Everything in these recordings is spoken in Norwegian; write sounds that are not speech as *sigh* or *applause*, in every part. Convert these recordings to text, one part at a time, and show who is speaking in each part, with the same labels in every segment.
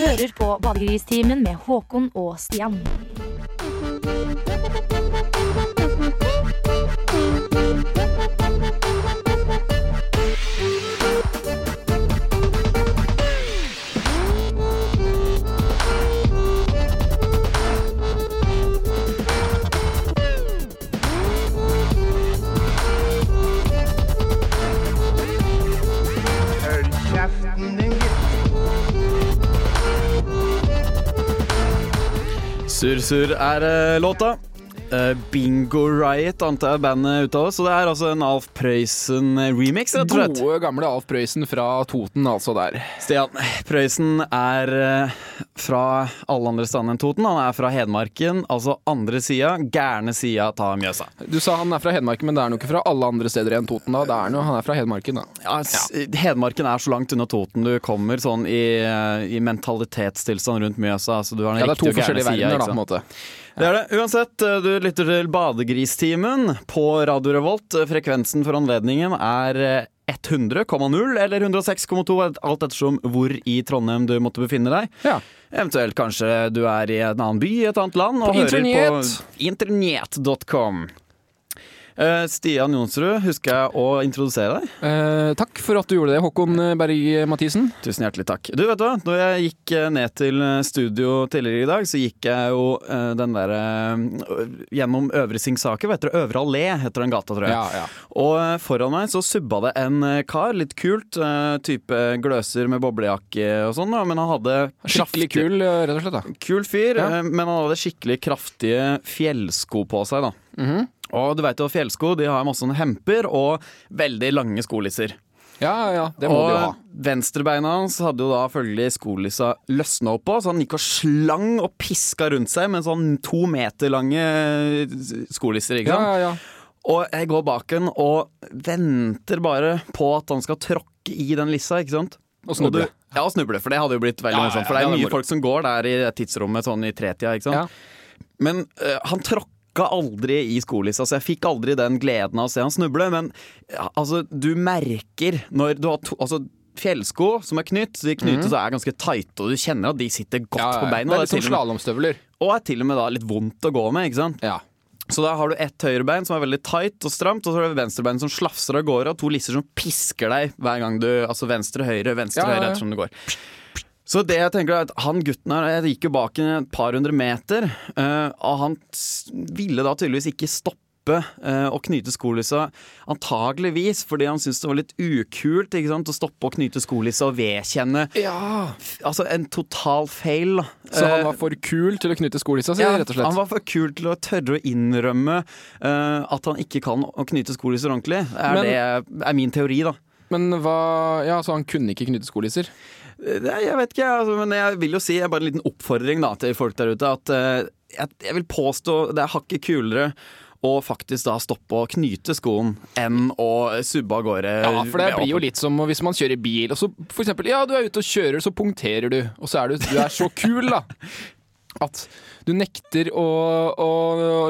Speaker 1: hører på Badegristimen med Håkon og Stian.
Speaker 2: Surr er eh, låta. Eh, Bingo Riot antar jeg bandet uttales Og det er altså en Alf Prøysen-remix, rett og slett.
Speaker 3: Gode, gamle Alf Prøysen fra Toten, altså der.
Speaker 2: Stian, Prøysen er eh, fra alle andre steder enn Toten. Han er fra Hedmarken, altså andre sida, gærne sida av Mjøsa.
Speaker 3: Du sa han er fra Hedmarken, men det er han jo ikke fra alle andre steder enn Toten. da. Det er han, han er fra Hedmarken, da.
Speaker 2: Ja, Hedmarken er så langt unna Toten du kommer sånn i, i mentalitetstilstand rundt Mjøsa. Altså, du har den
Speaker 3: Ja, det er to
Speaker 2: riktige og gærne
Speaker 3: forskjellige verdener, da, på en måte.
Speaker 2: Det er det. Uansett, eh, du lytter til Badegristimen på Radio Revolt. Frekvensen for anledningen er eh, 100,0 eller 106,2, alt ettersom hvor i Trondheim du måtte befinne deg.
Speaker 3: Ja.
Speaker 2: Eventuelt kanskje du er i en annen by i et annet land og
Speaker 3: På
Speaker 2: hører
Speaker 3: internet.
Speaker 2: på internett.com. Eh, Stian Jonsrud, husker jeg å introdusere deg?
Speaker 3: Eh, takk for at du gjorde det, Håkon Berg-Mathisen.
Speaker 2: Tusen hjertelig takk. Du, vet hva? Når jeg gikk eh, ned til studio tidligere i dag, så gikk jeg jo eh, den derre eh, Gjennom Øvre Singsaker, vet det? Øvre Allé heter den gata, tror jeg.
Speaker 3: Ja, ja.
Speaker 2: Og eh, foran meg så subba det en eh, kar, litt kult. eh, type gløser med boblejakke og sånn, men han hadde
Speaker 3: Skikkelig
Speaker 2: kraftig-
Speaker 3: kul, eh, rett og slett. da.
Speaker 2: Kul fyr,
Speaker 3: Ja.
Speaker 2: eh, men han hadde skikkelig kraftige fjellsko på seg, da.
Speaker 3: Mhm.
Speaker 2: Og du veit jo, fjellsko de har masse sånne hemper og veldig lange skolisser.
Speaker 3: Ja, ja, ja, det må
Speaker 2: og
Speaker 3: de jo ha.
Speaker 2: venstrebeina hans hadde jo da følgelig skolissa løsna opp på, så han gikk og slang og piska rundt seg med sånn to meter lange skolisser. ikke sant?
Speaker 3: ja, ja.
Speaker 2: Og jeg går bak han og venter bare på at han skal tråkke i den lissa, ikke sant?
Speaker 3: Og snuble.
Speaker 2: du- ja, og snuble, for det hadde jo blitt veldig
Speaker 3: Ja, ja,
Speaker 2: morsomt. For det er mye folk som går der i tidsrommet sånn i tretida, ikke sant.
Speaker 3: Ja.
Speaker 2: Men uh, han tråkka aldri i skolissa, så jeg fikk aldri den gleden av å se han snuble. Men ja, altså, du merker når du har to altså, Fjellsko som er knytt, de knytes og er ganske tighte, og du kjenner at de sitter godt.
Speaker 3: Ja, ja,
Speaker 2: på beina.
Speaker 3: Det er litt som slalåmstøvler.
Speaker 2: og er til og med da litt vondt å gå med, ikke sant.
Speaker 3: Ja.
Speaker 2: Så da har du ett høyrebein som er veldig tight og stramt, og så har du venstrebein som slafser av gårde, og to lisser som pisker deg hver gang du Altså venstre, høyre, venstre, høyre ettersom du går. Så det jeg tenker er at han gutten her Jeg gikk jo bak et par hundre meter, eh, og han ville da tydeligvis ikke stoppe og å knyte skolissa, antageligvis fordi han syntes det var litt ukult ikke sant, å stoppe å knyte skolissa og vedkjenne
Speaker 3: ja.
Speaker 2: Altså en total feil.
Speaker 3: Så han
Speaker 2: Eh,
Speaker 3: var for kul til å knyte skolissa si,
Speaker 2: ja,
Speaker 3: rett og slett?
Speaker 2: Han var for kul til å tørre å innrømme uh, at han ikke kan å knyte skolisser ordentlig. Er
Speaker 3: Men-
Speaker 2: det er min teori, da.
Speaker 3: Men hva Ja, så han kunne ikke knyte skolisser?
Speaker 2: Jeg vet ikke, altså, men jeg vil jo si bare en liten oppfordring da, til folk der ute. At eh, jeg, jeg vil påstå det er hakket kulere å faktisk da stoppe å knyte skoen enn å subbe av gårde.
Speaker 3: Ja, for det blir jo litt som hvis man kjører bil, og så for eksempel, ja, du er ute og kjører, så punkterer du, og så er du, du er så kul, da, *laughs* at du nekter å, å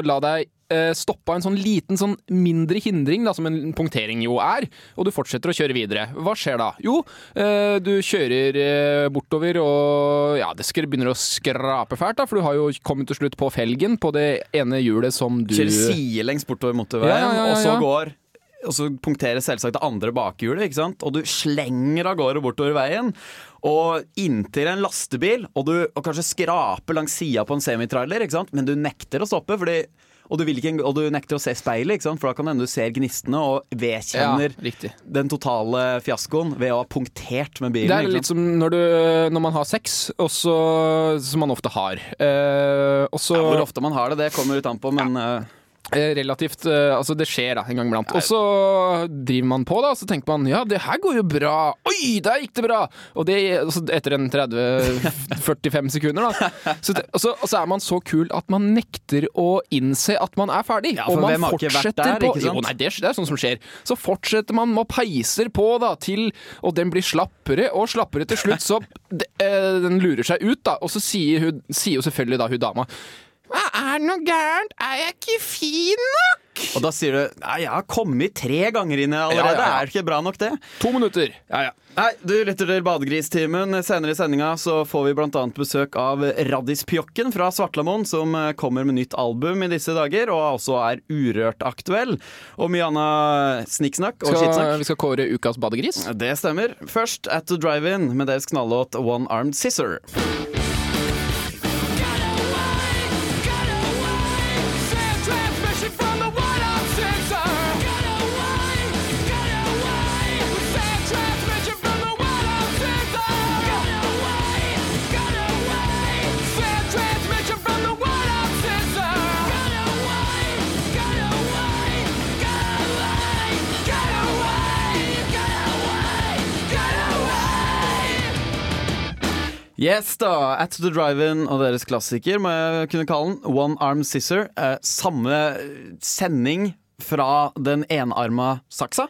Speaker 3: la deg eh, stoppe en sånn liten, sånn mindre hindring, da, som en punktering jo er, og du fortsetter å kjøre videre. Hva skjer da? Jo, eh, du kjører eh, bortover, og ja, det begynner å skrape fælt, da, for du har jo kommet til slutt på felgen på det ene hjulet som du
Speaker 2: Kjører sidelengs bortover motorveien,
Speaker 3: ja, ja,
Speaker 2: og så går og så punkterer selvsagt det andre bakhjulet, ikke sant? og du slenger av gårde bortover veien. Og inntil en lastebil, og du og kanskje skraper langs sida på en semitrailer, ikke sant? men du nekter å stoppe. Fordi, og, du ikke, og du nekter å se speilet, for da kan det hende du ser gnistene og vedkjenner
Speaker 3: Ja,
Speaker 2: den totale fiaskoen ved å ha punktert med bilen.
Speaker 3: Det er litt som når, du, når man har sex, også, som man ofte har. Eh, også,
Speaker 2: ja, hvor ofte man har det, det kommer litt an på, men eh,
Speaker 3: eh, relativt eh, Altså, det skjer da, en gang iblant. Og så driver man på, da, og så tenker man ja, det her går jo bra. Oi, der gikk det bra! Og det altså, etter en 30-45 *laughs* sekunder, da. Så det, og, så, og så er man så kul at man nekter å innse at man er ferdig.
Speaker 2: Ja,
Speaker 3: og man fortsetter
Speaker 2: der,
Speaker 3: på? Jo, nei, det, det er sånn som skjer. Så fortsetter man med å peiser på, da, til Og den blir slappere og slappere til slutt, så de, eh, den lurer seg ut, da. Og så sier, hun, sier jo selvfølgelig da hun dama hva er noe gærent? Er jeg ikke fin nok?
Speaker 2: Og da sier du Nei, jeg har kommet tre ganger inn allerede.
Speaker 3: Ja, ja, ja.
Speaker 2: Er det ikke bra nok, det?
Speaker 3: To minutter.
Speaker 2: Ja, ja. Nei, du lytter til Badegristimen. Senere i sendinga så får vi annet besøk av Raddis Pjokken fra Svartlamoen, som eh, kommer med nytt album i disse dager, og også er urørt aktuell. Og mye annet snikksnakk og skittsnakk.
Speaker 3: vi skal kåre ukas badegris.
Speaker 2: Det stemmer. Først At The Drive-In med deres knallåt One Armed Scissor. Yes da, At The Drive-In og deres klassiker, må jeg kunne kalle den. One Arm Scissor. Eh, samme sending fra den enarma saksa.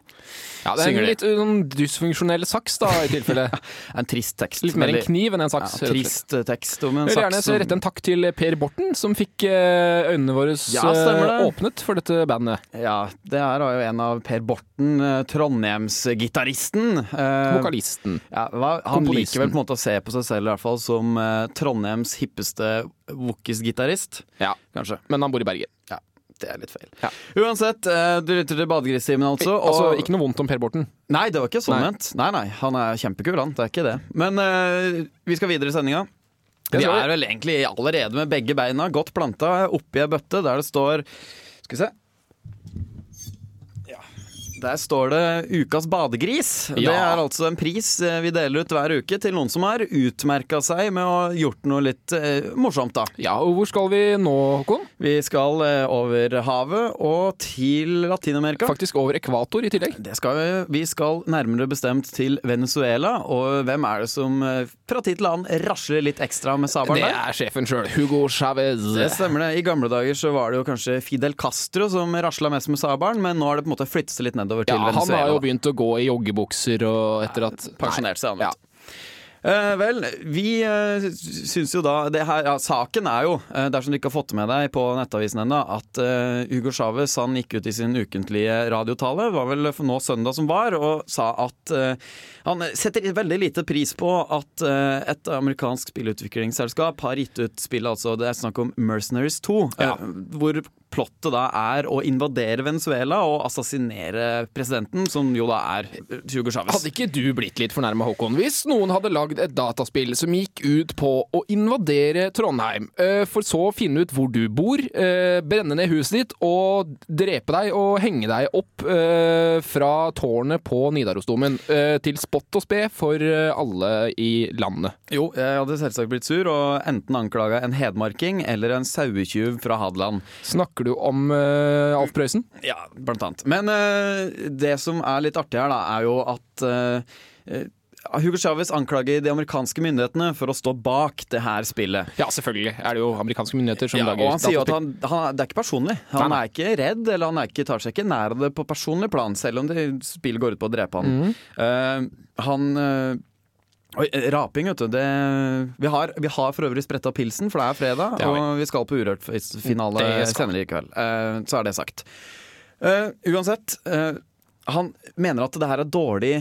Speaker 3: Ja, det er en litt um, dysfunksjonell saks, da, i tilfelle. *laughs*
Speaker 2: En trist tekst.
Speaker 3: Litt mer en kniv enn en saks. Ja,
Speaker 2: trist eh, tekst om en
Speaker 3: vil gjerne
Speaker 2: saks.
Speaker 3: rette en takk til Per Borten, som fikk eh, øynene våre
Speaker 2: Ja,
Speaker 3: eh, åpnet for dette bandet.
Speaker 2: Ja, det her var jo en av Per Borten, eh, Trondheimsgitaristen. Eh,
Speaker 3: Vokalisten.
Speaker 2: Ja, han liker vel på en måte å se på seg selv i hvert fall som eh, Trondheims hippeste wokis-gitarist.
Speaker 3: Ja,
Speaker 2: Kanskje.
Speaker 3: men han bor i Bergen.
Speaker 2: Ja, det er litt feil.
Speaker 3: Ja.
Speaker 2: Uansett, eh, du lytter til Badegristimen altså. og-
Speaker 3: Altså, ikke noe vondt om Per Borten.
Speaker 2: Nei, det var ikke sånn ment. Nei, nei, han er kjempekul, han. Det er ikke det. Men uh, vi skal videre i sendinga. Vi
Speaker 3: vi.
Speaker 2: er vel egentlig allerede med begge beina godt planta oppi ei bøtte der det står Skal vi se. Ja. Der står det Ukas badegris. Det er altså en pris eh, vi deler ut hver uke til noen som har utmerka seg med å ha gjort noe litt eh, morsomt, da.
Speaker 3: Ja, og hvor skal vi nå, Håkon?
Speaker 2: Vi skal eh, over havet og til Latin-Amerika.
Speaker 3: Faktisk over ekvator i tillegg.
Speaker 2: Det skal vi. Vi skal nærmere bestemt til Venezuela. Og hvem er det som eh, fra tid til annen rasler litt ekstra med sabelen
Speaker 3: Det er sjefen sjøl, Hugo Chávez.
Speaker 2: Det stemmer det. I gamle dager så var det jo kanskje Fidel Castro som rasla mest med sabelen, men nå har det på en måte flyttet seg litt nedover til
Speaker 3: Ja, han
Speaker 2: Venezuela.
Speaker 3: har jo begynt å gå i joggebukser og etter at
Speaker 2: Pensjonert seg, han.
Speaker 3: Ja.
Speaker 2: Eh, vel, vi uh, syns jo da det her, ja, Saken er jo, eh, dersom du ikke har fått med deg på Nettavisen ennå, at eh, Hugo Chávez han gikk ut i sin ukentlige radiotale, var vel for nå søndag som var, og sa at eh, han setter veldig lite pris på at eh, et amerikansk spillutviklingsselskap har gitt ut spillet, altså det er snakk om Mercenaries 2, eh,
Speaker 3: Ja.
Speaker 2: hvor plottet da er å invadere Venezuela og assassinere presidenten, som jo da er Hugo Chávez.
Speaker 3: Hadde ikke du blitt litt fornærma, Håkon, hvis noen hadde lagd et dataspill som gikk ut på å invadere Trondheim, eh, for så å finne ut hvor du bor, eh, brenne ned huset ditt og drepe deg og henge deg opp eh, fra tårnet på Nidarosdomen eh, til spott og spe for eh, alle i landet?
Speaker 2: Jo, jeg hadde selvsagt blitt sur og enten anklaga en hedmarking eller en sauetyv fra Hadeland.
Speaker 3: Snakker du om uh, Alf Prøysen?
Speaker 2: Ja, blant annet. Men uh, det som er litt artig her, da, er jo at eh, Hugo Chávez anklager de amerikanske myndighetene for å stå bak det her spillet.
Speaker 3: Ja, selvfølgelig er det jo amerikanske myndigheter som
Speaker 2: Ja,
Speaker 3: lager
Speaker 2: og han sier jo at han, han, det er ikke personlig. Han
Speaker 3: Nei,
Speaker 2: er ikke redd, eller han er ikke, tar seg ikke nær av det på personlig plan, selv om det spillet går ut på å drepe han.
Speaker 3: Mhm.
Speaker 2: Uh, han Oi, eh, raping, vet du. Det, vi, har, vi har for øvrig spretta pilsen, for det er fredag,
Speaker 3: Det
Speaker 2: og vi skal på Urørt-finale senere i kveld. Uh, så er det sagt. Uh, uansett. Uh, han mener at det her er dårlig,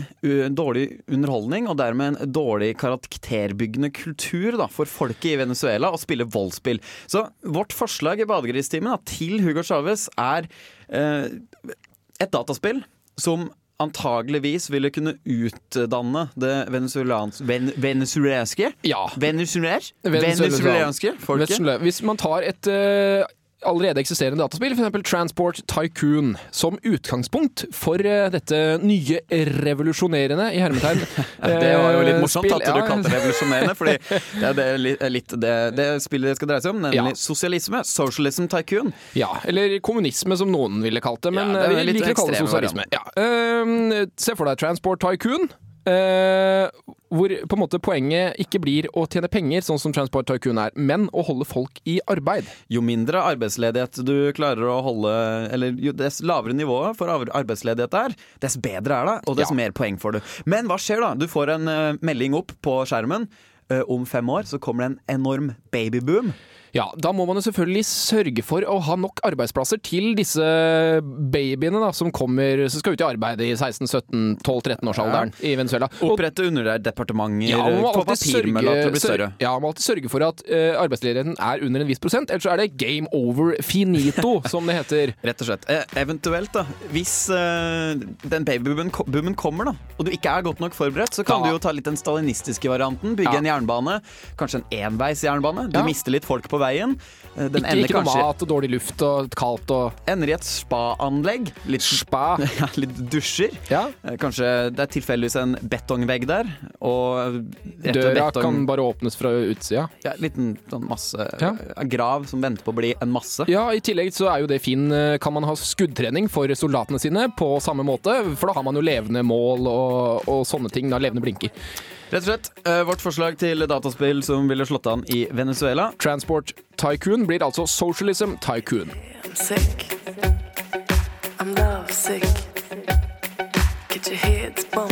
Speaker 2: dårlig underholdning, og dermed en dårlig karakterbyggende kultur da, for folket i Venezuela å spille voldsspill. Så vårt forslag i Badegristimen til Hugo Chávez er et dataspill som antageligvis ville kunne utdanne det venezuelanske ven, venezuelanske
Speaker 3: Ja.
Speaker 2: Venezuelanske?
Speaker 3: Venezuela-
Speaker 2: Venezuelanske folket?
Speaker 3: Hvis man tar et eh, allerede eksisterende dataspill, f.eks. Transport Tycoon, som utgangspunkt for eh, dette nye revolusjonerende, i hermetegn *laughs*
Speaker 2: Det var jo litt
Speaker 3: eh,
Speaker 2: morsomt
Speaker 3: spill.
Speaker 2: at du kalte det revolusjonerende, fordi *laughs* det er litt det, det spillet det skal dreie seg om, nemlig
Speaker 3: Ja.
Speaker 2: sosialisme. Socialism tycoon.
Speaker 3: Ja, eller kommunisme, som noen ville kalt det. Men
Speaker 2: Ja, det
Speaker 3: eh, vi liker å kalle det sosialisme. Ja. se for deg Transport Tycoon. Eh, hvor på en måte poenget ikke blir å tjene penger, sånn som Transport Tycoon er, men å holde folk i arbeid.
Speaker 2: Jo mindre arbeidsledighet du klarer å holde, eller jo dess lavere nivået for arbeidsledighet er, dess bedre er det, og dess
Speaker 3: Ja.
Speaker 2: mer poeng får du. Men hva skjer da? Du får en uh, melding opp på skjermen. Uh, om fem år så kommer det en enorm babyboom.
Speaker 3: Ja, da må man jo selvfølgelig sørge for å ha nok arbeidsplasser til disse babyene da, som kommer, som skal ut i arbeid i 16-17-12-13-årsalderen i Venezuela.
Speaker 2: Opprette underdepartementer,
Speaker 3: ja,
Speaker 2: få papirmølla til å bli større.
Speaker 3: Ja, man må alltid sørge for at uh, arbeidsledigheten er under en viss prosent, ellers så er det game over finito, *laughs* som det heter.
Speaker 2: Rett og slett. Eh, eventuelt, da. Hvis uh, den babyboomen kommer, da, og du ikke er godt nok forberedt, så kan
Speaker 3: Ja.
Speaker 2: du jo ta litt den stalinistiske varianten. Bygge
Speaker 3: Ja.
Speaker 2: en jernbane. Kanskje en enveisjernbane. Du
Speaker 3: Ja.
Speaker 2: mister litt folk på veien. Eh, Den
Speaker 3: Ikke, ikke noe mat og dårlig luft og kaldt og
Speaker 2: ender i et spa-anlegg. Litt,
Speaker 3: spa. *laughs*
Speaker 2: ja, litt dusjer.
Speaker 3: Ja.
Speaker 2: Eh, Kanskje det er tilfeldigvis en betongvegg der, og
Speaker 3: Døra
Speaker 2: betong-
Speaker 3: kan bare åpnes fra utsida.
Speaker 2: ja, Liten sånn masse
Speaker 3: Ja.
Speaker 2: grav som venter på å bli en masse.
Speaker 3: Ja, I tillegg så er jo det fin eh, Kan man ha skuddtrening for soldatene sine på samme måte, for da har man jo levende mål og, og sånne ting. Da levende blinker.
Speaker 2: Rett og slett. eh, Vårt forslag til dataspill som ville slått an i Venezuela.
Speaker 3: Transport Tycoon blir altså Socialism Tycoon.
Speaker 4: I'm sick. I'm love sick. Get your heads bump.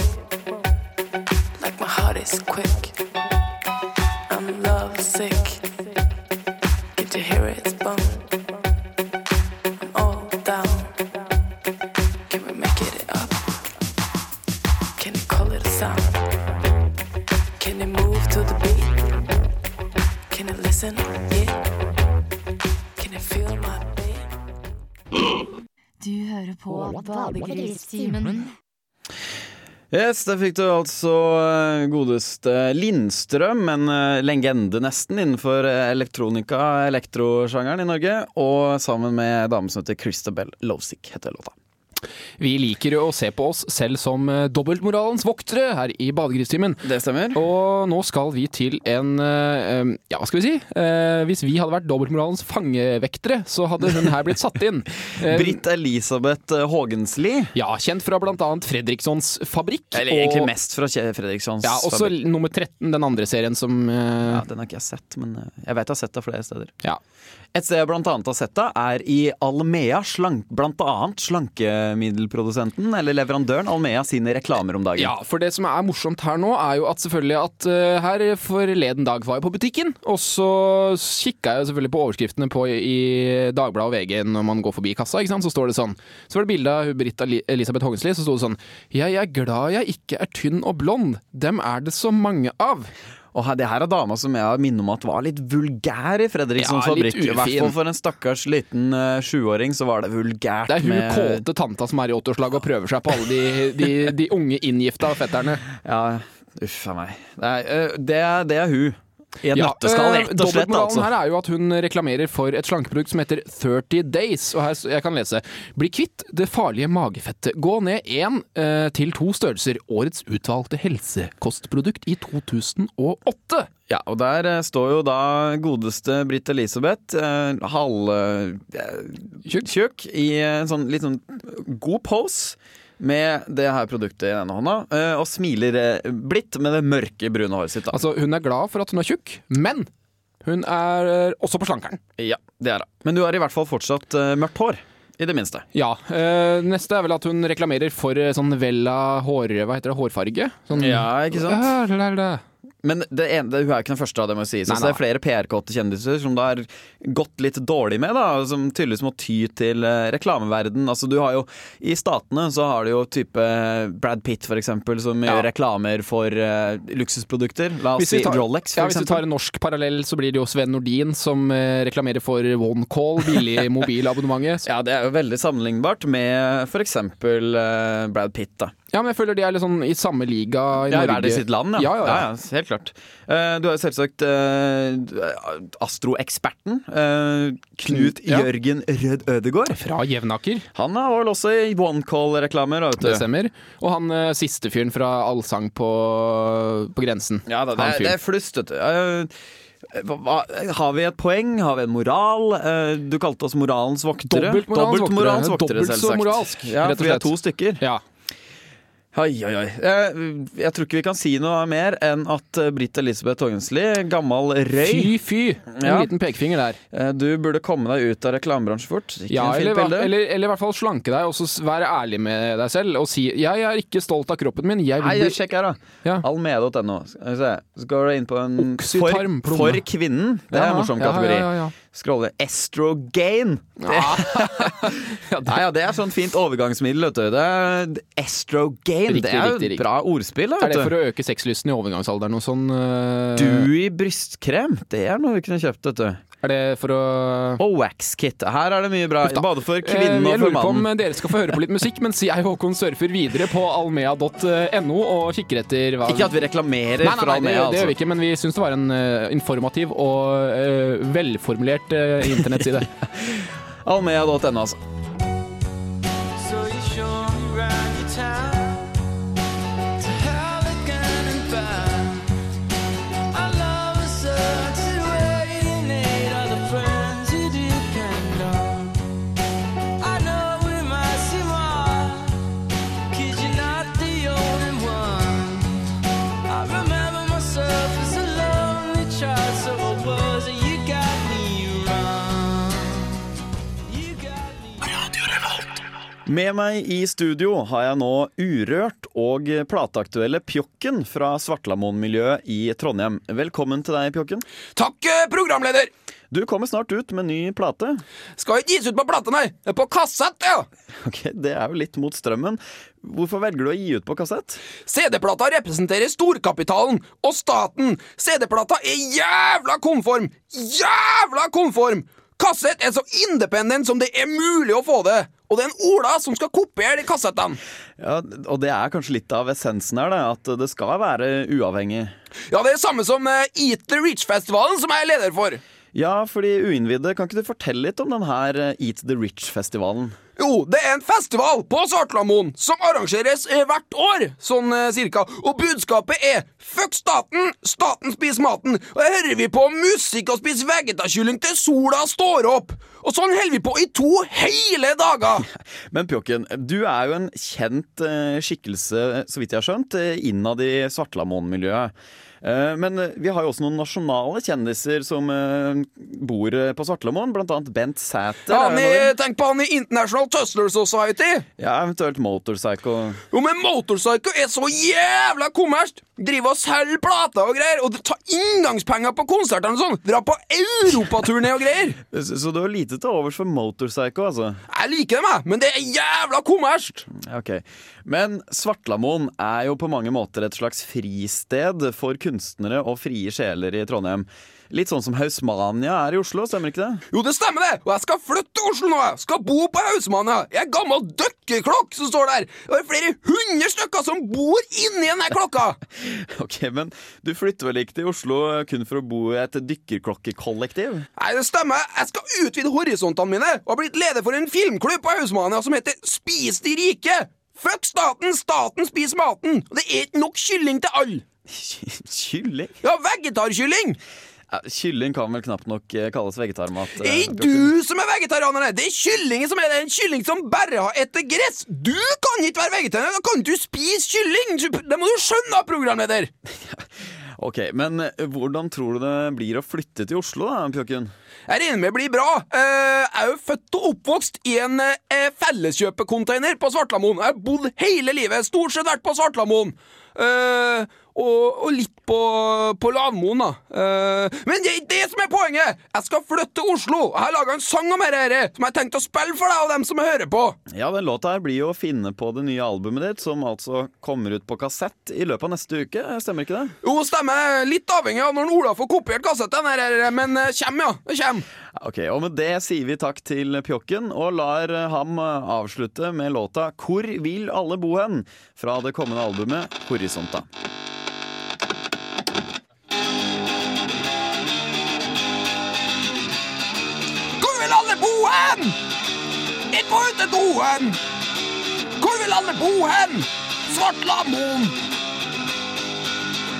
Speaker 4: Like my heart is quick.
Speaker 1: Du hører på Badegristimen.
Speaker 2: Yes, Der fikk du altså eh, godeste Lindstrøm, en eh, legende nesten innenfor eh, elektronika, elektrosjangeren i Norge. Og sammen med dame som heter Christabel Lovsik, heter låta.
Speaker 3: Vi liker å se på oss selv som eh, dobbeltmoralens voktere her i Badegristimen.
Speaker 2: Det stemmer.
Speaker 3: Og nå skal vi til en eh, Ja, hva skal vi si? Eh, hvis vi hadde vært dobbeltmoralens fangevektere, så hadde hun her blitt satt inn. *laughs*
Speaker 2: Britt Elisabeth Haagensli.
Speaker 3: Ja, kjent fra annet Fredrikssons fabrikk.
Speaker 2: Eller egentlig
Speaker 3: og-
Speaker 2: mest fra Fredrikssons Fredrikssons
Speaker 3: Ja, også
Speaker 2: fabrikk.
Speaker 3: nummer 13, den andre serien som
Speaker 2: Ja, Den har ikke jeg sett, men jeg vet jeg har sett det flere steder.
Speaker 3: ja.
Speaker 2: Et sted jeg annet har sett det, er i Almea, slank, annet slankemiddelprodusenten, eller leverandøren Almea sine reklamer om dagen.
Speaker 3: Ja, for det som er morsomt her nå, er jo at selvfølgelig at uh, her forleden dag var jeg på butikken, og så kikka jeg selvfølgelig på overskriftene på i Dagbladet og VG når man går forbi kassa, ikke sant, så står det sånn. Så var det bilde av Britt Elisabeth Hågensli, så sto det sånn Jeg er glad jeg ikke er tynn og blond, dem er det så mange av.
Speaker 2: Og her, det her er dama som jeg har minnet om at var litt vulgær i Fredrikssons
Speaker 3: Ja,
Speaker 2: fabrikk. I hvert fall for en stakkars liten uh, sjuåring så var det vulgært
Speaker 3: Det er hun
Speaker 2: med
Speaker 3: kåte tanta som er i 80-årslaget og prøver seg på alle de, de, de unge inngifta fetterne.
Speaker 2: Ja, uff a meg. Det er, eh, det er, det er hun. I et
Speaker 3: Ja,
Speaker 2: nøtteskall,
Speaker 3: eh,
Speaker 2: rett og slett.
Speaker 3: Dobbeltmoralen
Speaker 2: Altså.
Speaker 3: her er jo at hun reklamerer for et slankeprodukt som heter 30 Days. Og her jeg kan lese Bli kvitt det farlige magefettet. Gå ned én eh, til to størrelser. Årets utvalgte helsekostprodukt i 2008.
Speaker 2: Ja, og der eh, står jo da godeste Britt Elisabeth, eh, halv eh,
Speaker 3: Tjukk.
Speaker 2: tjukk, i en sånn litt sånn god pose. Med det her produktet i denne hånda, eh, og smiler eh, blidt med det mørke, brune håret sitt. da
Speaker 3: Altså, hun er glad for at hun er tjukk, men hun er også på slankeren.
Speaker 2: Ja, det er det. Men du har i hvert fall fortsatt eh, mørkt hår. I det minste.
Speaker 3: Ja. Øh, neste er vel at hun reklamerer for eh, sånn Vella hår... Hva heter det? Hårfarge? Sånn,
Speaker 2: Ja, ikke sant? Men det ene, det, hun er ikke den første av det må sies.
Speaker 3: Nei,
Speaker 2: Så det er flere PR-kåte kjendiser som det har gått litt dårlig med, da, som tydeligvis må ty til uh, reklameverden. Altså, du har jo, I Statene så har du jo type Brad Pitt, for eksempel, som
Speaker 3: Ja.
Speaker 2: gjør reklamer for uh, luksusprodukter. La oss
Speaker 3: tar,
Speaker 2: si
Speaker 3: Rolex,
Speaker 2: Rolex,
Speaker 3: Ja,
Speaker 2: for
Speaker 3: hvis vi tar en norsk parallell, så blir det jo Sven Nordin som uh, reklamerer for OneCall, billig *laughs* mobilabonnementet.
Speaker 2: Ja, det er jo veldig sammenlignbart med for eksempel eh, Brad Pitt, da.
Speaker 3: Ja, men jeg føler de er litt sånn i samme liga i
Speaker 2: Ja,
Speaker 3: Norge.
Speaker 2: det sitt land, ja?
Speaker 3: Ja, ja, ja.
Speaker 2: helt klart. Uh, du har jo selvsagt uh, astroeksperten uh, Knut. Jørgen Rød Ødegård.
Speaker 3: Fra Jevnaker,
Speaker 2: Han er vel også i OneCall-reklamer,
Speaker 3: det stemmer. Og han uh, siste fyren fra Allsang på, på grensen.
Speaker 2: Ja da, det, det er flust, vet du. Hva, hva, har vi et poeng? Har vi en moral? Du kalte oss moralens voktere.
Speaker 3: Dobbelt
Speaker 2: moralens voktere,
Speaker 3: Dobbelt så moralsk,
Speaker 2: Ja,
Speaker 3: rett og
Speaker 2: for vi er to stykker.
Speaker 3: Ja.
Speaker 2: Oi, oi, oi. Jeg, jeg tror ikke vi kan si noe mer enn at eh, Britt Elisabeth Torgensli, gammel røy
Speaker 5: Fy, fy! En
Speaker 2: Ja.
Speaker 5: liten pekefinger der.
Speaker 2: eh, Du burde komme deg ut av reklamebransjen fort. Ikke
Speaker 5: Ja, eller, eller, eller i hvert fall slanke deg, og så være ærlig med deg selv og si 'jeg er ikke stolt av kroppen min'. Jeg
Speaker 2: Nei,
Speaker 5: vil bli
Speaker 2: sjekk her, da.
Speaker 5: Ja.
Speaker 2: Se. Så går du inn på en for, for kvinnen. Det er en morsom kategori.
Speaker 5: Ja, ja, ja,
Speaker 2: Scrolle Estrogain. *laughs* Det, Nei, ja, det er sånn fint overgangsmiddel, vet du. Det Estrogain.
Speaker 5: Riktig,
Speaker 2: det er jo
Speaker 5: riktig,
Speaker 2: bra ordspill, da,
Speaker 5: Er det for å øke sexlysten i overgangsalderen og sånn? øh,
Speaker 2: Dewy brystkrem. Det er noe vi kunne kjøpt, vet du.
Speaker 5: Er det for å
Speaker 2: Og wax kit. Her er det mye bra.
Speaker 5: Uff da.
Speaker 2: Både for
Speaker 5: Eh,
Speaker 2: kvinnen
Speaker 5: Jeg
Speaker 2: og for
Speaker 5: lurer på om dere skal få høre på litt musikk, mens jeg Håkon surfer videre på almea.no og kikker etter hva
Speaker 2: Ikke at vi reklamerer
Speaker 5: Nei, nei,
Speaker 2: for
Speaker 5: Almea, det,
Speaker 2: Almea,
Speaker 5: det gjør vi
Speaker 2: altså.
Speaker 5: ikke, men vi syns det var en uh, informativ og uh, velformulert uh, internettside. *laughs* *laughs*
Speaker 2: Almea.no, altså. Med meg i studio har jeg nå Urørt og plateaktuelle Pjokken fra Svartlamoen-miljøet i Trondheim. Velkommen til deg, Pjokken.
Speaker 3: Takk, eh, programleder!
Speaker 2: Du kommer snart ut med ny plate.
Speaker 3: Skal ikke gis ut på plate, nei. På kassett, ja.
Speaker 2: Ok, Det er jo litt mot strømmen. Hvorfor velger du å gi ut på kassett?
Speaker 3: CD-plata representerer storkapitalen og staten. CD-plata er jævla konform! Jævla konform! Kassett er så independent som det er mulig å få det. Og det er en Ola som skal kopiere de kassettene.
Speaker 2: Ja, Og det er kanskje litt av essensen her, det, at det skal være uavhengig.
Speaker 3: Ja, det er det samme som eh, Eat the Rich-festivalen, som jeg er leder for.
Speaker 2: Ja, for de uinnvidde, kan ikke du fortelle litt om denne eh, Eat the Rich-festivalen?
Speaker 3: Jo, det er en festival på Svartlamoen som arrangeres eh, hvert år, sånn eh, cirka. Og budskapet er fuck staten, staten spiser maten. Og her hører vi på musikk og spiser vegetakylling til sola står opp. Og sånn holder vi på i to hele dager. *laughs*
Speaker 2: Men Pjokken, du er jo en kjent eh, skikkelse, så vidt jeg har skjønt, innad i Svartlamoen-miljøet. Eh, Men eh, vi har jo også noen nasjonale kjendiser som eh, bor på Svartlamoen, annet Bent Sæther.
Speaker 3: Ja, tenk på han i International Tussler Society.
Speaker 2: ja, eventuelt Motorpsycho.
Speaker 3: Jo, men Motorpsycho er så jævla kommersielt! Driver og selger plater og greier, og tar inngangspenger på konsertene og sånn! Dra på europaturné og greier! *laughs*
Speaker 2: Så så du har lite til overs for Motorpsycho, altså?
Speaker 3: Jeg liker dem, jeg, men det er jævla kommersielt!
Speaker 2: Okay. Ok. Men Svartlamoen er jo på mange måter et slags fristed for kunstnere og frie sjeler i Trondheim. Litt sånn som Hausmania er i Oslo, stemmer ikke det?
Speaker 3: Jo, det stemmer det, og jeg skal flytte til Oslo nå. Jeg skal bo på Hausmania. Jeg er gammel dykkerklokk som står der. Og det er flere hundre stykker som bor inni den her klokka. *laughs*
Speaker 2: Ok, Men du flytter vel ikke til Oslo kun for å bo i et dykkerklokkekollektiv?
Speaker 3: Nei, det stemmer. Jeg skal utvide horisontene mine og har blitt leder for en filmklubb på Hausmania som heter Spis de rike. Fuck staten, staten spiser maten. Og det er ikke nok kylling til alle. *laughs*
Speaker 2: Kylling?
Speaker 3: Ja, vegetarkylling.
Speaker 2: Ja, kylling kan vel knapt nok eh, kalles vegetarmat.
Speaker 3: Det er
Speaker 2: eh,
Speaker 3: ikke du som er vegetarianer, det er kyllingen som er det. En kylling som bare har etter gress. Du kan ikke være vegetarianer, da kan du spise kylling. Det må du skjønne, programleder. *laughs*
Speaker 2: Ok, Men eh, hvordan tror du det blir å flytte til Oslo, da, Pjokken?
Speaker 3: Jeg regner med det blir bra. Eh, jeg er jo født og oppvokst i en felleskjøpekonteiner felleskjøpecontainer på Svartlamoen. Jeg har bodd hele livet, stort sett vært på Svartlamoen. Og, og litt på, på Lavmoen, da. Uh, men det er ikke det som er poenget! Jeg skal flytte til Oslo. Jeg har laga en sang om dette som jeg har tenkt å spille for deg og dem som hører på.
Speaker 2: Ja, den låta her blir jo å finne på det nye albumet ditt, som altså kommer ut på kassett i løpet av neste uke. Stemmer ikke det?
Speaker 3: Jo, stemmer. Litt avhengig av når Ola får kopiert kassetten, her, men eh, kjem, ja. Kjem.
Speaker 2: Ok, og Med det sier vi takk til Pjokken, og lar eh, ham avslutte med låta 'Hvor vil alle bo hen?' fra det kommende albumet Horisonta.
Speaker 3: Bo må ut til doen. Hvor vil alle bo hen? Svartlamoen.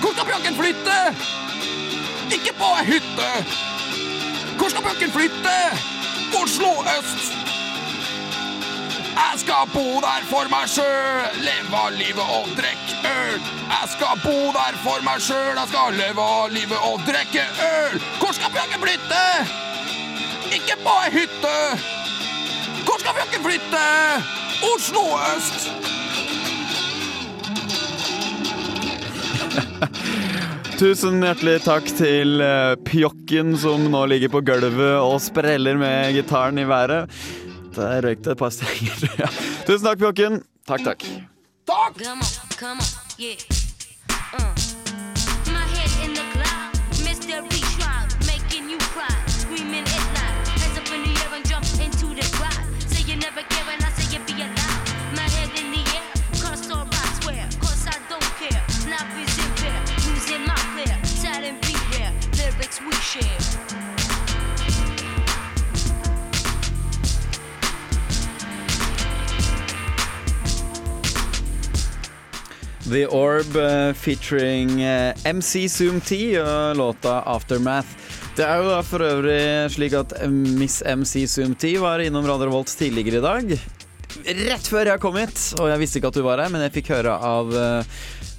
Speaker 3: Hvor skal pjokken flytte? Ikke på ei hytte. Hvor skal pjokken flytte? Oslo øst.
Speaker 6: Jeg skal bo der for meg sjøl, leve av livet og drikke øl. Jeg skal bo der for meg sjøl, jeg skal leve av livet og drikke øl. Hvor skal Bjørge flytte? Ikke på ei hytte. Hvor skal Bjørge flytte? Oslo øst. *laughs*
Speaker 2: Tusen hjertelig takk til eh, Pjokken som nå ligger på gulvet og spreller med gitaren i været. Der røyk det et par strenger. *laughs* Tusen takk, Pjokken. Takk, takk.
Speaker 6: Takk!
Speaker 7: Come on, come on, yeah. Uh. We share.
Speaker 2: The Orb eh, featuring eh, MC Zoom T og låta Aftermath. Det er jo da for øvrig slik at eh, Miss MC Zoom T var innom Radio Revolt tidligere i dag. Rett før jeg kom hit, og jeg visste ikke at du var her, men jeg fikk høre av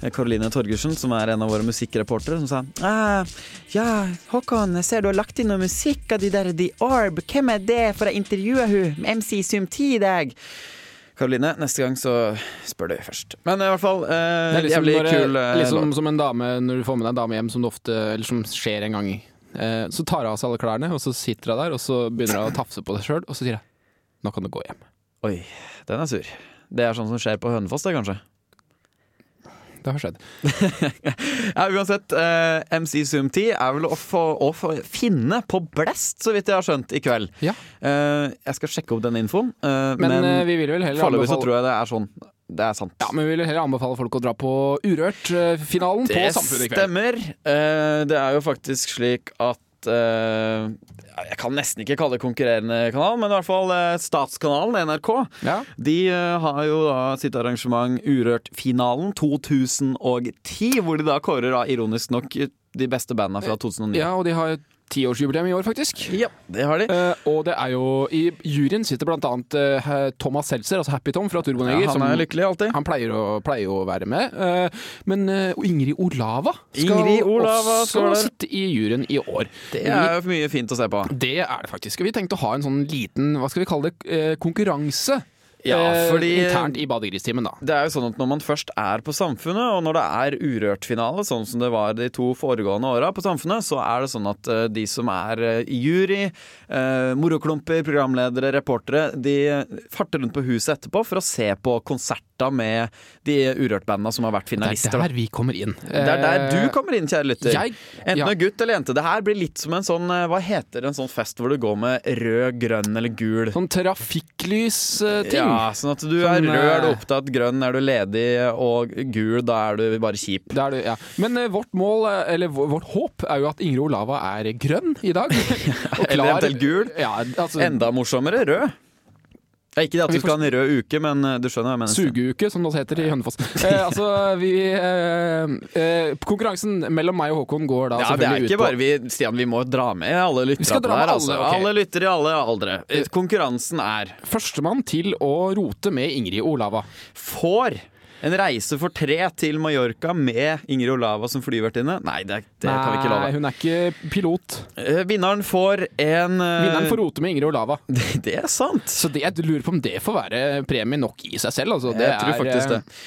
Speaker 2: eh, Caroline Torgersen, som er en av våre musikkreportere, som sa ah, Ja, Håkon, jeg ser du har lagt inn noe musikk av de der The Orb. Hvem er det? For jeg intervjua hun med MC Sum 10 i dag. Karoline, neste gang så spør du først. Men i hvert fall, eh,
Speaker 3: liksom,
Speaker 2: jævlig
Speaker 3: bare,
Speaker 2: kul eh,
Speaker 3: liksom som en dame når du får med deg en dame hjem som det ofte Eller som skjer en gang. Eh, så tar hun av seg alle klærne, og så sitter hun der, og så begynner hun å tafse på seg sjøl, og så sier hun nå kan du gå hjem.
Speaker 2: Oi, den er sur. Det er sånn som skjer på Hønefoss, det, kanskje.
Speaker 3: Det har skjedd. *laughs*
Speaker 2: Ja, uansett, eh, MC Zoom10 er vel å få, å få finne på Blest, så vidt jeg har skjønt, i kveld.
Speaker 3: Ja.
Speaker 2: Eh, jeg skal sjekke opp den infoen, eh,
Speaker 3: Men,
Speaker 2: men,
Speaker 3: eh, vi vil vel heller
Speaker 2: foreløpig så
Speaker 3: anbefale
Speaker 2: tror jeg det er sånn. Det er sant.
Speaker 3: ja, men vi vil heller anbefale folk å dra på Urørt-finalen på Samfunnet i kveld.
Speaker 2: Det stemmer. Eh, det er jo faktisk slik at eh, Jeg kan nesten ikke kalle det konkurrerende kanal, men i hvert fall eh, Statskanalen, NRK.
Speaker 3: Ja.
Speaker 2: De eh, har jo da sitt arrangement Urørt-finalen 2010, hvor de da kårer da ironisk nok de beste bandene fra 2009.
Speaker 3: ja, og de har tiårsjubileum i år, faktisk.
Speaker 2: Ja, det har de.
Speaker 3: Eh, og det er jo I juryen sitter blant annet eh, Thomas Seltzer, altså Happy Tom fra Turboneger.
Speaker 2: Ja, han er lykkelig alltid.
Speaker 3: Han pleier å, pleier å være med. eh, men eh, Ingrid Olava skal
Speaker 2: Ingrid Olava
Speaker 3: også
Speaker 2: skal
Speaker 3: sitte i juryen i år.
Speaker 2: Det er jo mye fint å se på.
Speaker 3: Det er det faktisk. Vi tenkte å ha en sånn liten hva skal vi kalle det, eh, konkurranse.
Speaker 2: Ja,
Speaker 3: eh, Internt i Badegristimen, da.
Speaker 2: Det er jo sånn at Når man først er på Samfunnet, og når det er Urørt-finale, sånn som det var de to foregående åra på Samfunnet, så er det sånn at uh, de som er eh, i jury, uh, moroklumper, programledere, reportere, de farter rundt på huset etterpå for å se på konserter med de Urørt-banda som har vært finalister.
Speaker 3: Det
Speaker 2: er
Speaker 3: der vi kommer inn.
Speaker 2: Det er der du kommer inn, kjære lytter.
Speaker 3: Jeg-
Speaker 2: Enten
Speaker 3: ja.
Speaker 2: gutt eller jente. Det her blir litt som en sånn eh, Hva heter en sånn fest hvor du går med rød, grønn eller gul?
Speaker 3: Sånn trafikklys-ting.
Speaker 2: Ja, sånn at du er
Speaker 3: Sånn,
Speaker 2: rød er du
Speaker 3: eh,
Speaker 2: opptatt, grønn er du ledig, og gul da er du bare kjip.
Speaker 3: Det er du, ja. Men eh, vårt mål, eh, eller vårt håp, er jo at Ingrid Olava er grønn i dag. *laughs* Og
Speaker 2: Eller eventuelt gul.
Speaker 3: Ja, altså,
Speaker 2: Enda morsommere rød. Er ikke det at
Speaker 3: Vi
Speaker 2: du skal ha en rød uke, men eh, du skjønner hva jeg mener.
Speaker 3: Sugeuke, som det heter i Hønefoss. Eh, altså, vi eh, eh, Konkurransen mellom meg og Håkon går da
Speaker 2: Ja, det er ikke bare vi, Stian, vi må dra med alle lyttere på her. Altså.
Speaker 3: alle, ok.
Speaker 2: Alle lyttere i alle aldre. Eh, Konkurransen er
Speaker 3: Førstemann til å rote med Ingrid Olava.
Speaker 2: får en reise for tre til Mallorca med Ingrid Olava som flyvertinne. Nei, det, det kan vi ikke
Speaker 3: Nei,
Speaker 2: love.
Speaker 3: hun er ikke pilot.
Speaker 2: Eh, Vinneren får en eh,
Speaker 3: Vinneren får rote med Ingrid Olava. *laughs*
Speaker 2: det, det er sant.
Speaker 3: Så det, jeg lurer på om det får være premie nok i seg selv. Altså, det
Speaker 2: jeg tror faktisk
Speaker 3: eh,
Speaker 2: det.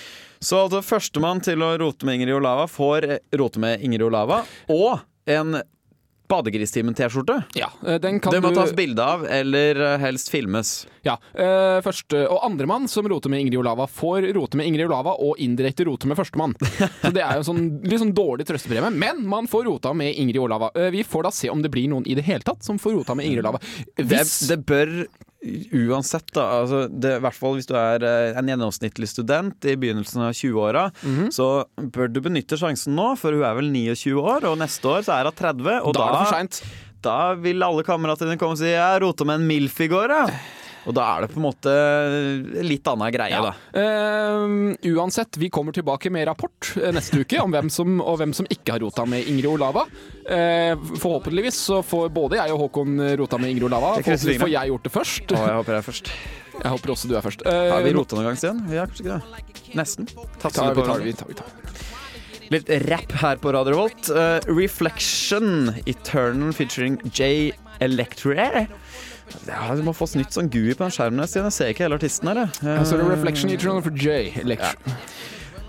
Speaker 2: Så altså, førstemann til å rote med Ingrid Olava får rote med Ingrid Olava og en Badegristimen-T-skjorte.
Speaker 3: Ja, eh, den kan
Speaker 2: Det må
Speaker 3: du
Speaker 2: tas bilde av, eller eh, helst filmes.
Speaker 3: Ja, eh, første Og andremann som roter med Ingrid Olava, får rote med Ingrid Olava og indirekte rote med førstemann. *laughs* Så det er jo sånn litt sånn dårlig trøstepremie, men man får rota med Ingrid Olava. Eh, vi får da se om det blir noen i det hele tatt som får rota med Ingrid Olava.
Speaker 2: Det,
Speaker 3: Hvis
Speaker 2: det bør uansett, da altså det, I hvert fall hvis du er eh, en gjennomsnittlig student i begynnelsen av 20-åra,
Speaker 3: Mhm.
Speaker 2: så bør du benytte sjansen nå, for hun er vel 29 år, og neste år så er hun 30. Og
Speaker 3: da er det for
Speaker 2: da, da vil alle kameratene dine komme og si 'Jeg rota med en MILF i går', ja. Og da er det på en måte litt annen greie, da.
Speaker 3: Uh, uansett, vi kommer tilbake med rapport eh, neste uke om hvem som, og hvem som ikke har rota med Ingrid Olava. Uh, forhåpentligvis så får både jeg og Håkon rota med Ingrid Olava. Forhåpentligvis får jeg gjort det først.
Speaker 2: Å, jeg håper jeg er først.
Speaker 3: Jeg håper også du er først. Uh,
Speaker 2: Har vi rota noen gang, siden? Vi har kanskje ikke det. Nesten. Det
Speaker 3: vi tar,
Speaker 2: det,
Speaker 3: vi tar, tar.
Speaker 2: Litt rap her på Radio Volt. Uh, Reflection, Eternal featuring J. Electra. Ja, du må få snytt sånn GUI på den skjermen. Jeg ser ikke hele artisten her. jeg.
Speaker 3: Så er det Reflection Eternal for J. Election.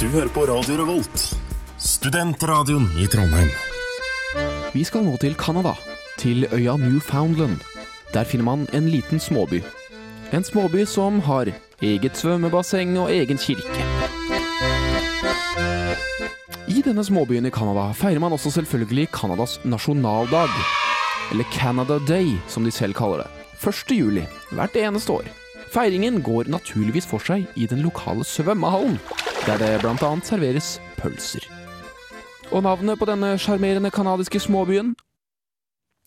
Speaker 8: Du hører på Radio Revolt, studentradioen i Trondheim.
Speaker 3: Vi skal nå til Canada, til øya Newfoundland. Der finner man en liten småby. En småby som har eget svømmebasseng og egen kirke. I denne småbyen i Canada feirer man også selvfølgelig Canadas nasjonaldag. Eller Canada Day, som de selv kaller det. 1. juli hvert eneste år. Feiringen går naturligvis for seg i den lokale svømmehallen, der det bl.a. serveres pølser. Og navnet på denne sjarmerende kanadiske småbyen?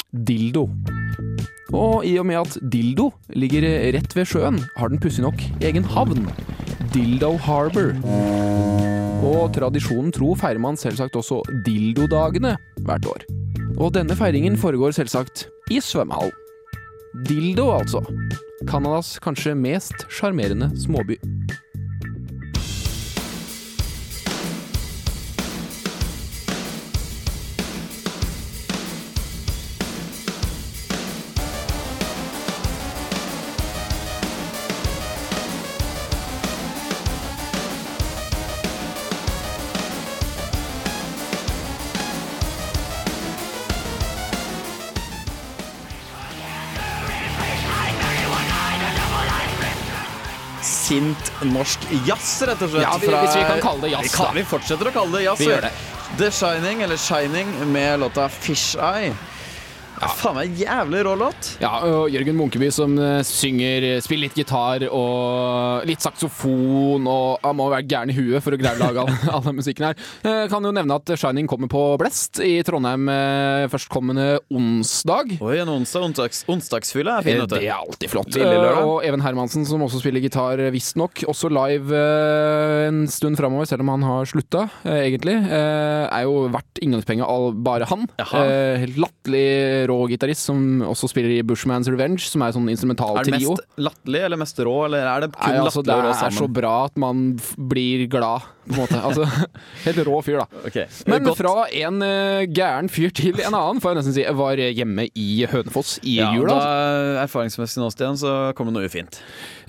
Speaker 3: Dildo. Og i og med at Dildo ligger rett ved sjøen, har den pussig nok egen havn. Dildo Harbor. Og tradisjonen tro feirer man selvsagt også Dildodagene hvert år. Og denne feiringen foregår selvsagt i svømmehallen. Dildo, altså. Canadas kanskje mest sjarmerende småby.
Speaker 2: Norsk jazz, rett og slett.
Speaker 3: Ja, vi- hvis vi kan kalle det jazz,
Speaker 2: Vi, kan, vi fortsetter å kalle det jazz.
Speaker 3: Det.
Speaker 2: The Shining, eller Shining, med låta Fish Eye. Faen meg jævlig rå låt.
Speaker 3: Ja, og Jørgen Munkeby som eh, synger, spiller litt gitar og litt saksofon, og han må være gæren i huet for å greie å lage all, *laughs* all den musikken her. Jeg Kan jo nevne at Shining kommer på Blest i Trondheim eh, førstkommende onsdag.
Speaker 2: Oi, en onsdag, onsdags, onsdagsfylle er fin,
Speaker 3: Eh, Det er alltid flott. Eh, Og Even Hermansen, som også spiller gitar, eh, visstnok også live eh, en stund framover, selv om han har slutta, eh, egentlig. Eh, Er jo verdt inngangspenga all bare han.
Speaker 2: Jaha.
Speaker 3: Eh, Helt latterlig rå gitarist som også spiller i Bushman's Revenge, som er sånn instrumental
Speaker 2: Er det mest latterlig eller mest rå, eller er det kun
Speaker 3: Nei, altså, det
Speaker 2: latterlig og rå
Speaker 3: er så bra at man blir glad, på en måte. Altså, *laughs* helt rå fyr, da.
Speaker 2: Okay.
Speaker 3: Men
Speaker 2: godt.
Speaker 3: fra en uh, gæren fyr til en annen, får jeg nesten si. Jeg var hjemme i Hønefoss i
Speaker 2: ja,
Speaker 3: jula.
Speaker 2: da, Erfaringsmessig nå, Stian, så kommer det noe ufint.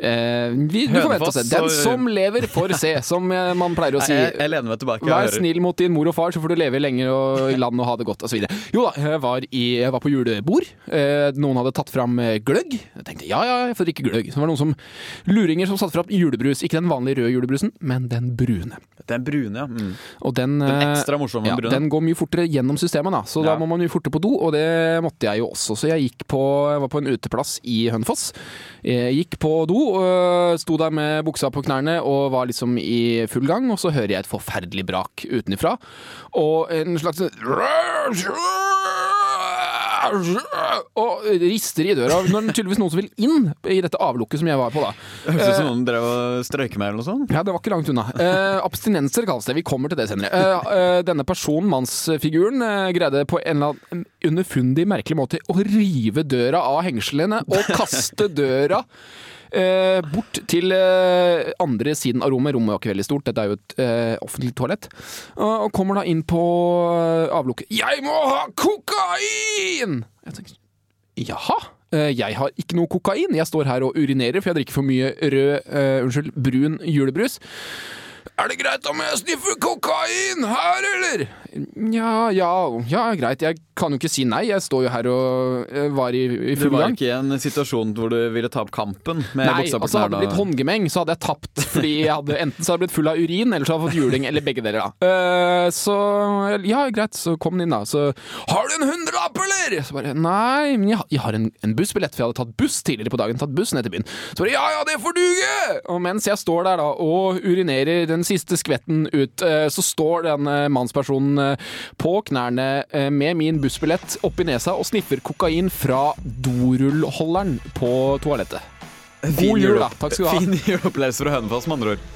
Speaker 3: Eh, vi, du får vente og se. Den
Speaker 2: så-
Speaker 3: som lever, får se, som eh, man pleier å si.
Speaker 2: Jeg, jeg lener meg tilbake.
Speaker 3: Vær snill mot din mor og far, så får du leve lenger og i land og ha det godt osv. Jo da, jeg var, i, jeg var på julebord. Eh, noen hadde tatt fram eh, gløgg. Jeg tenkte ja ja, jeg får drikke gløgg. Så var det noen som luringer som satte fram julebrus. Ikke den vanlige røde julebrusen, men den brune.
Speaker 2: Den brune, ja. Mm.
Speaker 3: Og den,
Speaker 2: Den
Speaker 3: eh,
Speaker 2: ekstra morsomme
Speaker 3: ja,
Speaker 2: brune.
Speaker 3: Den går mye fortere gjennom systemet, da. så da må man mye fortere på do, og det måtte jeg jo også. Så jeg gikk på, jeg var på en uteplass i Hønefoss. Jeg gikk på do, og sto der med buksa på knærne og var liksom i full gang, og så hører jeg et forferdelig brak utenifra. Og en slags og rister i døra. Nå er det tydeligvis noen som vil inn i dette avlukket som jeg var på, da.
Speaker 2: Høres ut som noen drev og strøyker meg eller noe sånt.
Speaker 3: Ja, det var ikke langt unna. Eh, abstinenser kalles det. Vi kommer til det senere. Eh, eh, denne personen, mannsfiguren, eh, greide på en eller annen underfundig, merkelig måte å rive døra av hengslene og kaste døra eh, bort til eh, andre siden av rommet. Rommet var ikke veldig stort, dette er jo et eh, offentlig toalett. Og og kommer da inn på eh, avlukket. 'Jeg må ha kokain!' Jeg tenker, Jaha? Eh, Jeg har ikke noe kokain. Jeg står her og urinerer, for jeg drikker for mye rød, eh, unnskyld, brun julebrus.
Speaker 6: Er det greit om jeg sniffer kokain her, eller?
Speaker 3: Ja, ja, ja, greit. Jeg kan jo ikke si nei. Jeg står jo her og eh, var i, i
Speaker 2: Du var
Speaker 3: gang.
Speaker 2: ikke i en situasjon hvor du ville ta opp kampen med
Speaker 3: Nei, altså hadde det blitt håndgemeng, så hadde jeg tapt. Fordi jeg hadde enten så hadde jeg blitt full av urin, eller så hadde jeg fått juling, eller begge deler. da. Uh, så ja, greit, så kom den inn, da. Så
Speaker 6: Har du en hundrelapp, eller?
Speaker 3: så bare Nei, men jeg, jeg har en, en bussbillett, for jeg hadde tatt buss tidligere på dagen. Tatt buss ned til byen. Så bare Ja, ja, det får duge! Og mens jeg står der da og urinerer den siste skvetten ut, uh, så står den uh, mannspersonen på knærne eh, med min bussbillett oppi nesa og sniffer kokain fra dorullholderen på toalettet. God jul, da. Takk skal du ha. *laughs*
Speaker 2: Fin juleopplevelse fra Hønefoss, med andre ord.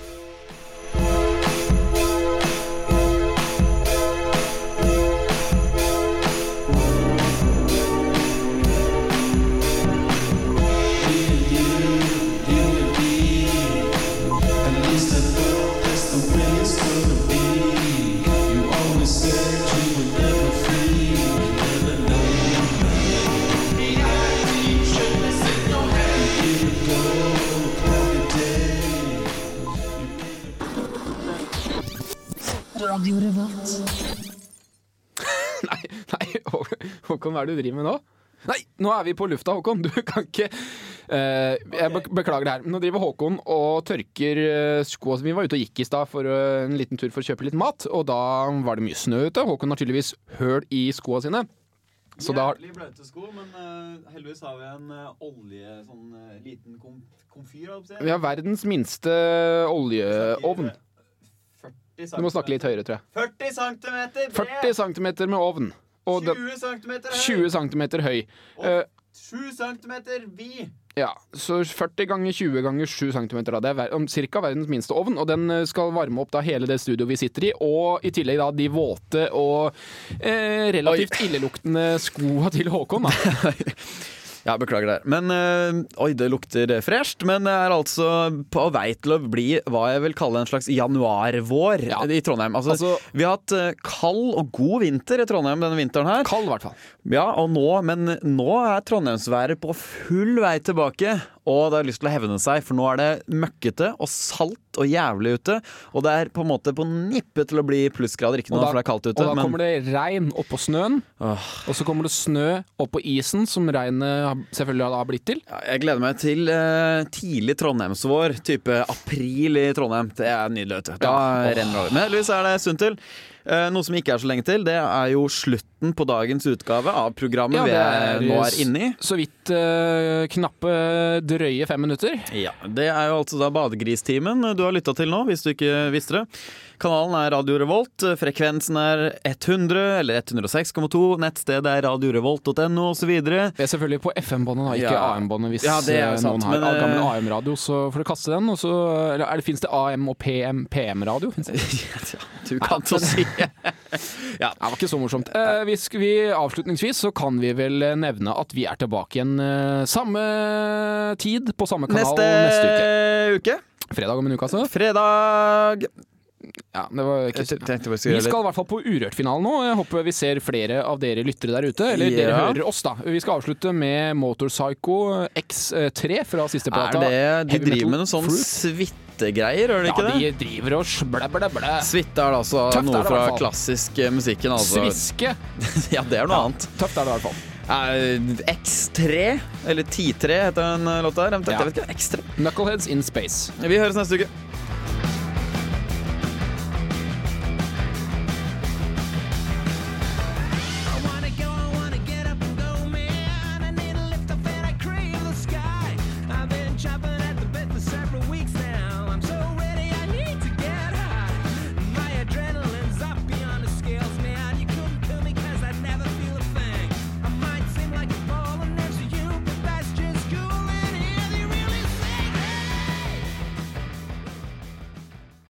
Speaker 2: *laughs*
Speaker 3: Nei, nei, Håkon, hva er det du driver med nå? Nei, nå er vi på lufta, Håkon. Du kan ikke uh, Jeg bek- beklager det her. Nå driver Håkon og tørker skoa. Vi var ute og gikk i stad for eh, en liten tur for å kjøpe litt mat, og da var det mye snø ute. Håkon har tydeligvis høl i skoa sine. Så da
Speaker 2: Jævlig bløte sko, men uh, heldigvis har vi en uh, olje, sånn uh, liten kom komfyr. holdt jeg på å si.
Speaker 3: Vi har verdens minste oljeovn.
Speaker 2: 40
Speaker 3: Du må snakke litt høyere, tror jeg.
Speaker 2: 40 centimeter
Speaker 3: 40 cm med ovn. Og
Speaker 2: 20 centimeter høy.
Speaker 3: 20 cm høy. Og
Speaker 2: 7 centimeter vid.
Speaker 3: Ja, så 40 ganger 20 ganger 7 cm. Da. Det er om cirka verdens minste ovn, og den eh, skal varme opp da hele det studioet vi sitter i, og i tillegg da de våte og eh, relativt illeluktende skoa til Håkon. Da. *laughs*
Speaker 2: Ja, beklager det. Men eh, Oi, det lukter fresht. Men det er altså på vei til å bli hva jeg vil kalle en slags januarvår
Speaker 3: Ja.
Speaker 2: i Trondheim. Altså,
Speaker 3: Altså-
Speaker 2: vi har hatt eh, kald og god vinter i Trondheim denne vinteren her.
Speaker 3: Kald, i hvert fall.
Speaker 2: Ja, og nå, men nå er trondheimsværet på full vei tilbake. Og det har lyst til å hevne seg, for nå er det møkkete og salt og jævlig ute. Og det er på en måte på nippet til å bli plussgrader. Ikke
Speaker 3: noe, da-
Speaker 2: for det er kaldt ute.
Speaker 3: Og da
Speaker 2: men
Speaker 3: kommer det regn oppå snøen,
Speaker 2: Åh.
Speaker 3: og så kommer det snø oppå isen, som regnet selvfølgelig har blitt til.
Speaker 2: ja, jeg gleder meg til eh, tidlig trondheimsvår. Type april i Trondheim. Det er nydelig. vet du. Da
Speaker 3: Ja.
Speaker 2: Renner det over. Men heldigvis er det sunt til. Eh, noe som ikke er så lenge til, det er jo slutten på dagens utgave av programmet
Speaker 3: Ja,
Speaker 2: vi er,
Speaker 3: er-
Speaker 2: nå er inne i.
Speaker 3: Så vidt uh, knappe drøye fem minutter.
Speaker 2: Ja, Det er jo altså da Badegristimen du har lytta til nå, hvis du ikke visste det. Kanalen er Radio Revolt. Frekvensen er 100 eller 106,2. Nettstedet er radiorevolt.no osv.
Speaker 3: Det er selvfølgelig på FM-båndet, ikke
Speaker 2: Ja.
Speaker 3: AM-båndet. Hvis
Speaker 2: Ja,
Speaker 3: eh, noen har
Speaker 2: men, eh,
Speaker 3: gammel AM-radio, så får du kaste den. Også, eller fins det, AM og PM, PM-radio? *laughs*
Speaker 2: Du kan så si *laughs*
Speaker 3: Ja, det var ikke så morsomt. Eh, hvis vi, avslutningsvis så kan vi vel eh, nevne at vi er tilbake igjen eh, samme tid på samme kanal
Speaker 2: Neste,
Speaker 3: neste, uke.
Speaker 2: uke.
Speaker 3: Fredag om en uke, altså.
Speaker 2: Fredag
Speaker 3: Ja, det var ikke
Speaker 2: Jeg tenkte
Speaker 3: Vi skal i hvert fall på Urørt-finalen nå. Jeg håper vi ser flere av dere lyttere der ute. Eller dere hører oss, da. Vi skal avslutte med Motorpsycho X3 fra siste
Speaker 2: Er det De driver med noe sånn suitegreier, gjør de
Speaker 3: Ja,
Speaker 2: ikke det?
Speaker 3: de driver og blæ, blæ, blæ.
Speaker 2: Suite er altså
Speaker 3: Tøft
Speaker 2: noe fra klassisk eh, musikken, altså.
Speaker 3: Sviske. *laughs*
Speaker 2: Ja, det er noe annet.
Speaker 3: Tøft er det i hvert fall.
Speaker 2: Eh, X3, eller 10-3 heter den eh, låta her.
Speaker 3: Ja.
Speaker 2: Jeg vet ikke. X3.
Speaker 3: Knuckleheads in space.
Speaker 2: Vi høres neste uke.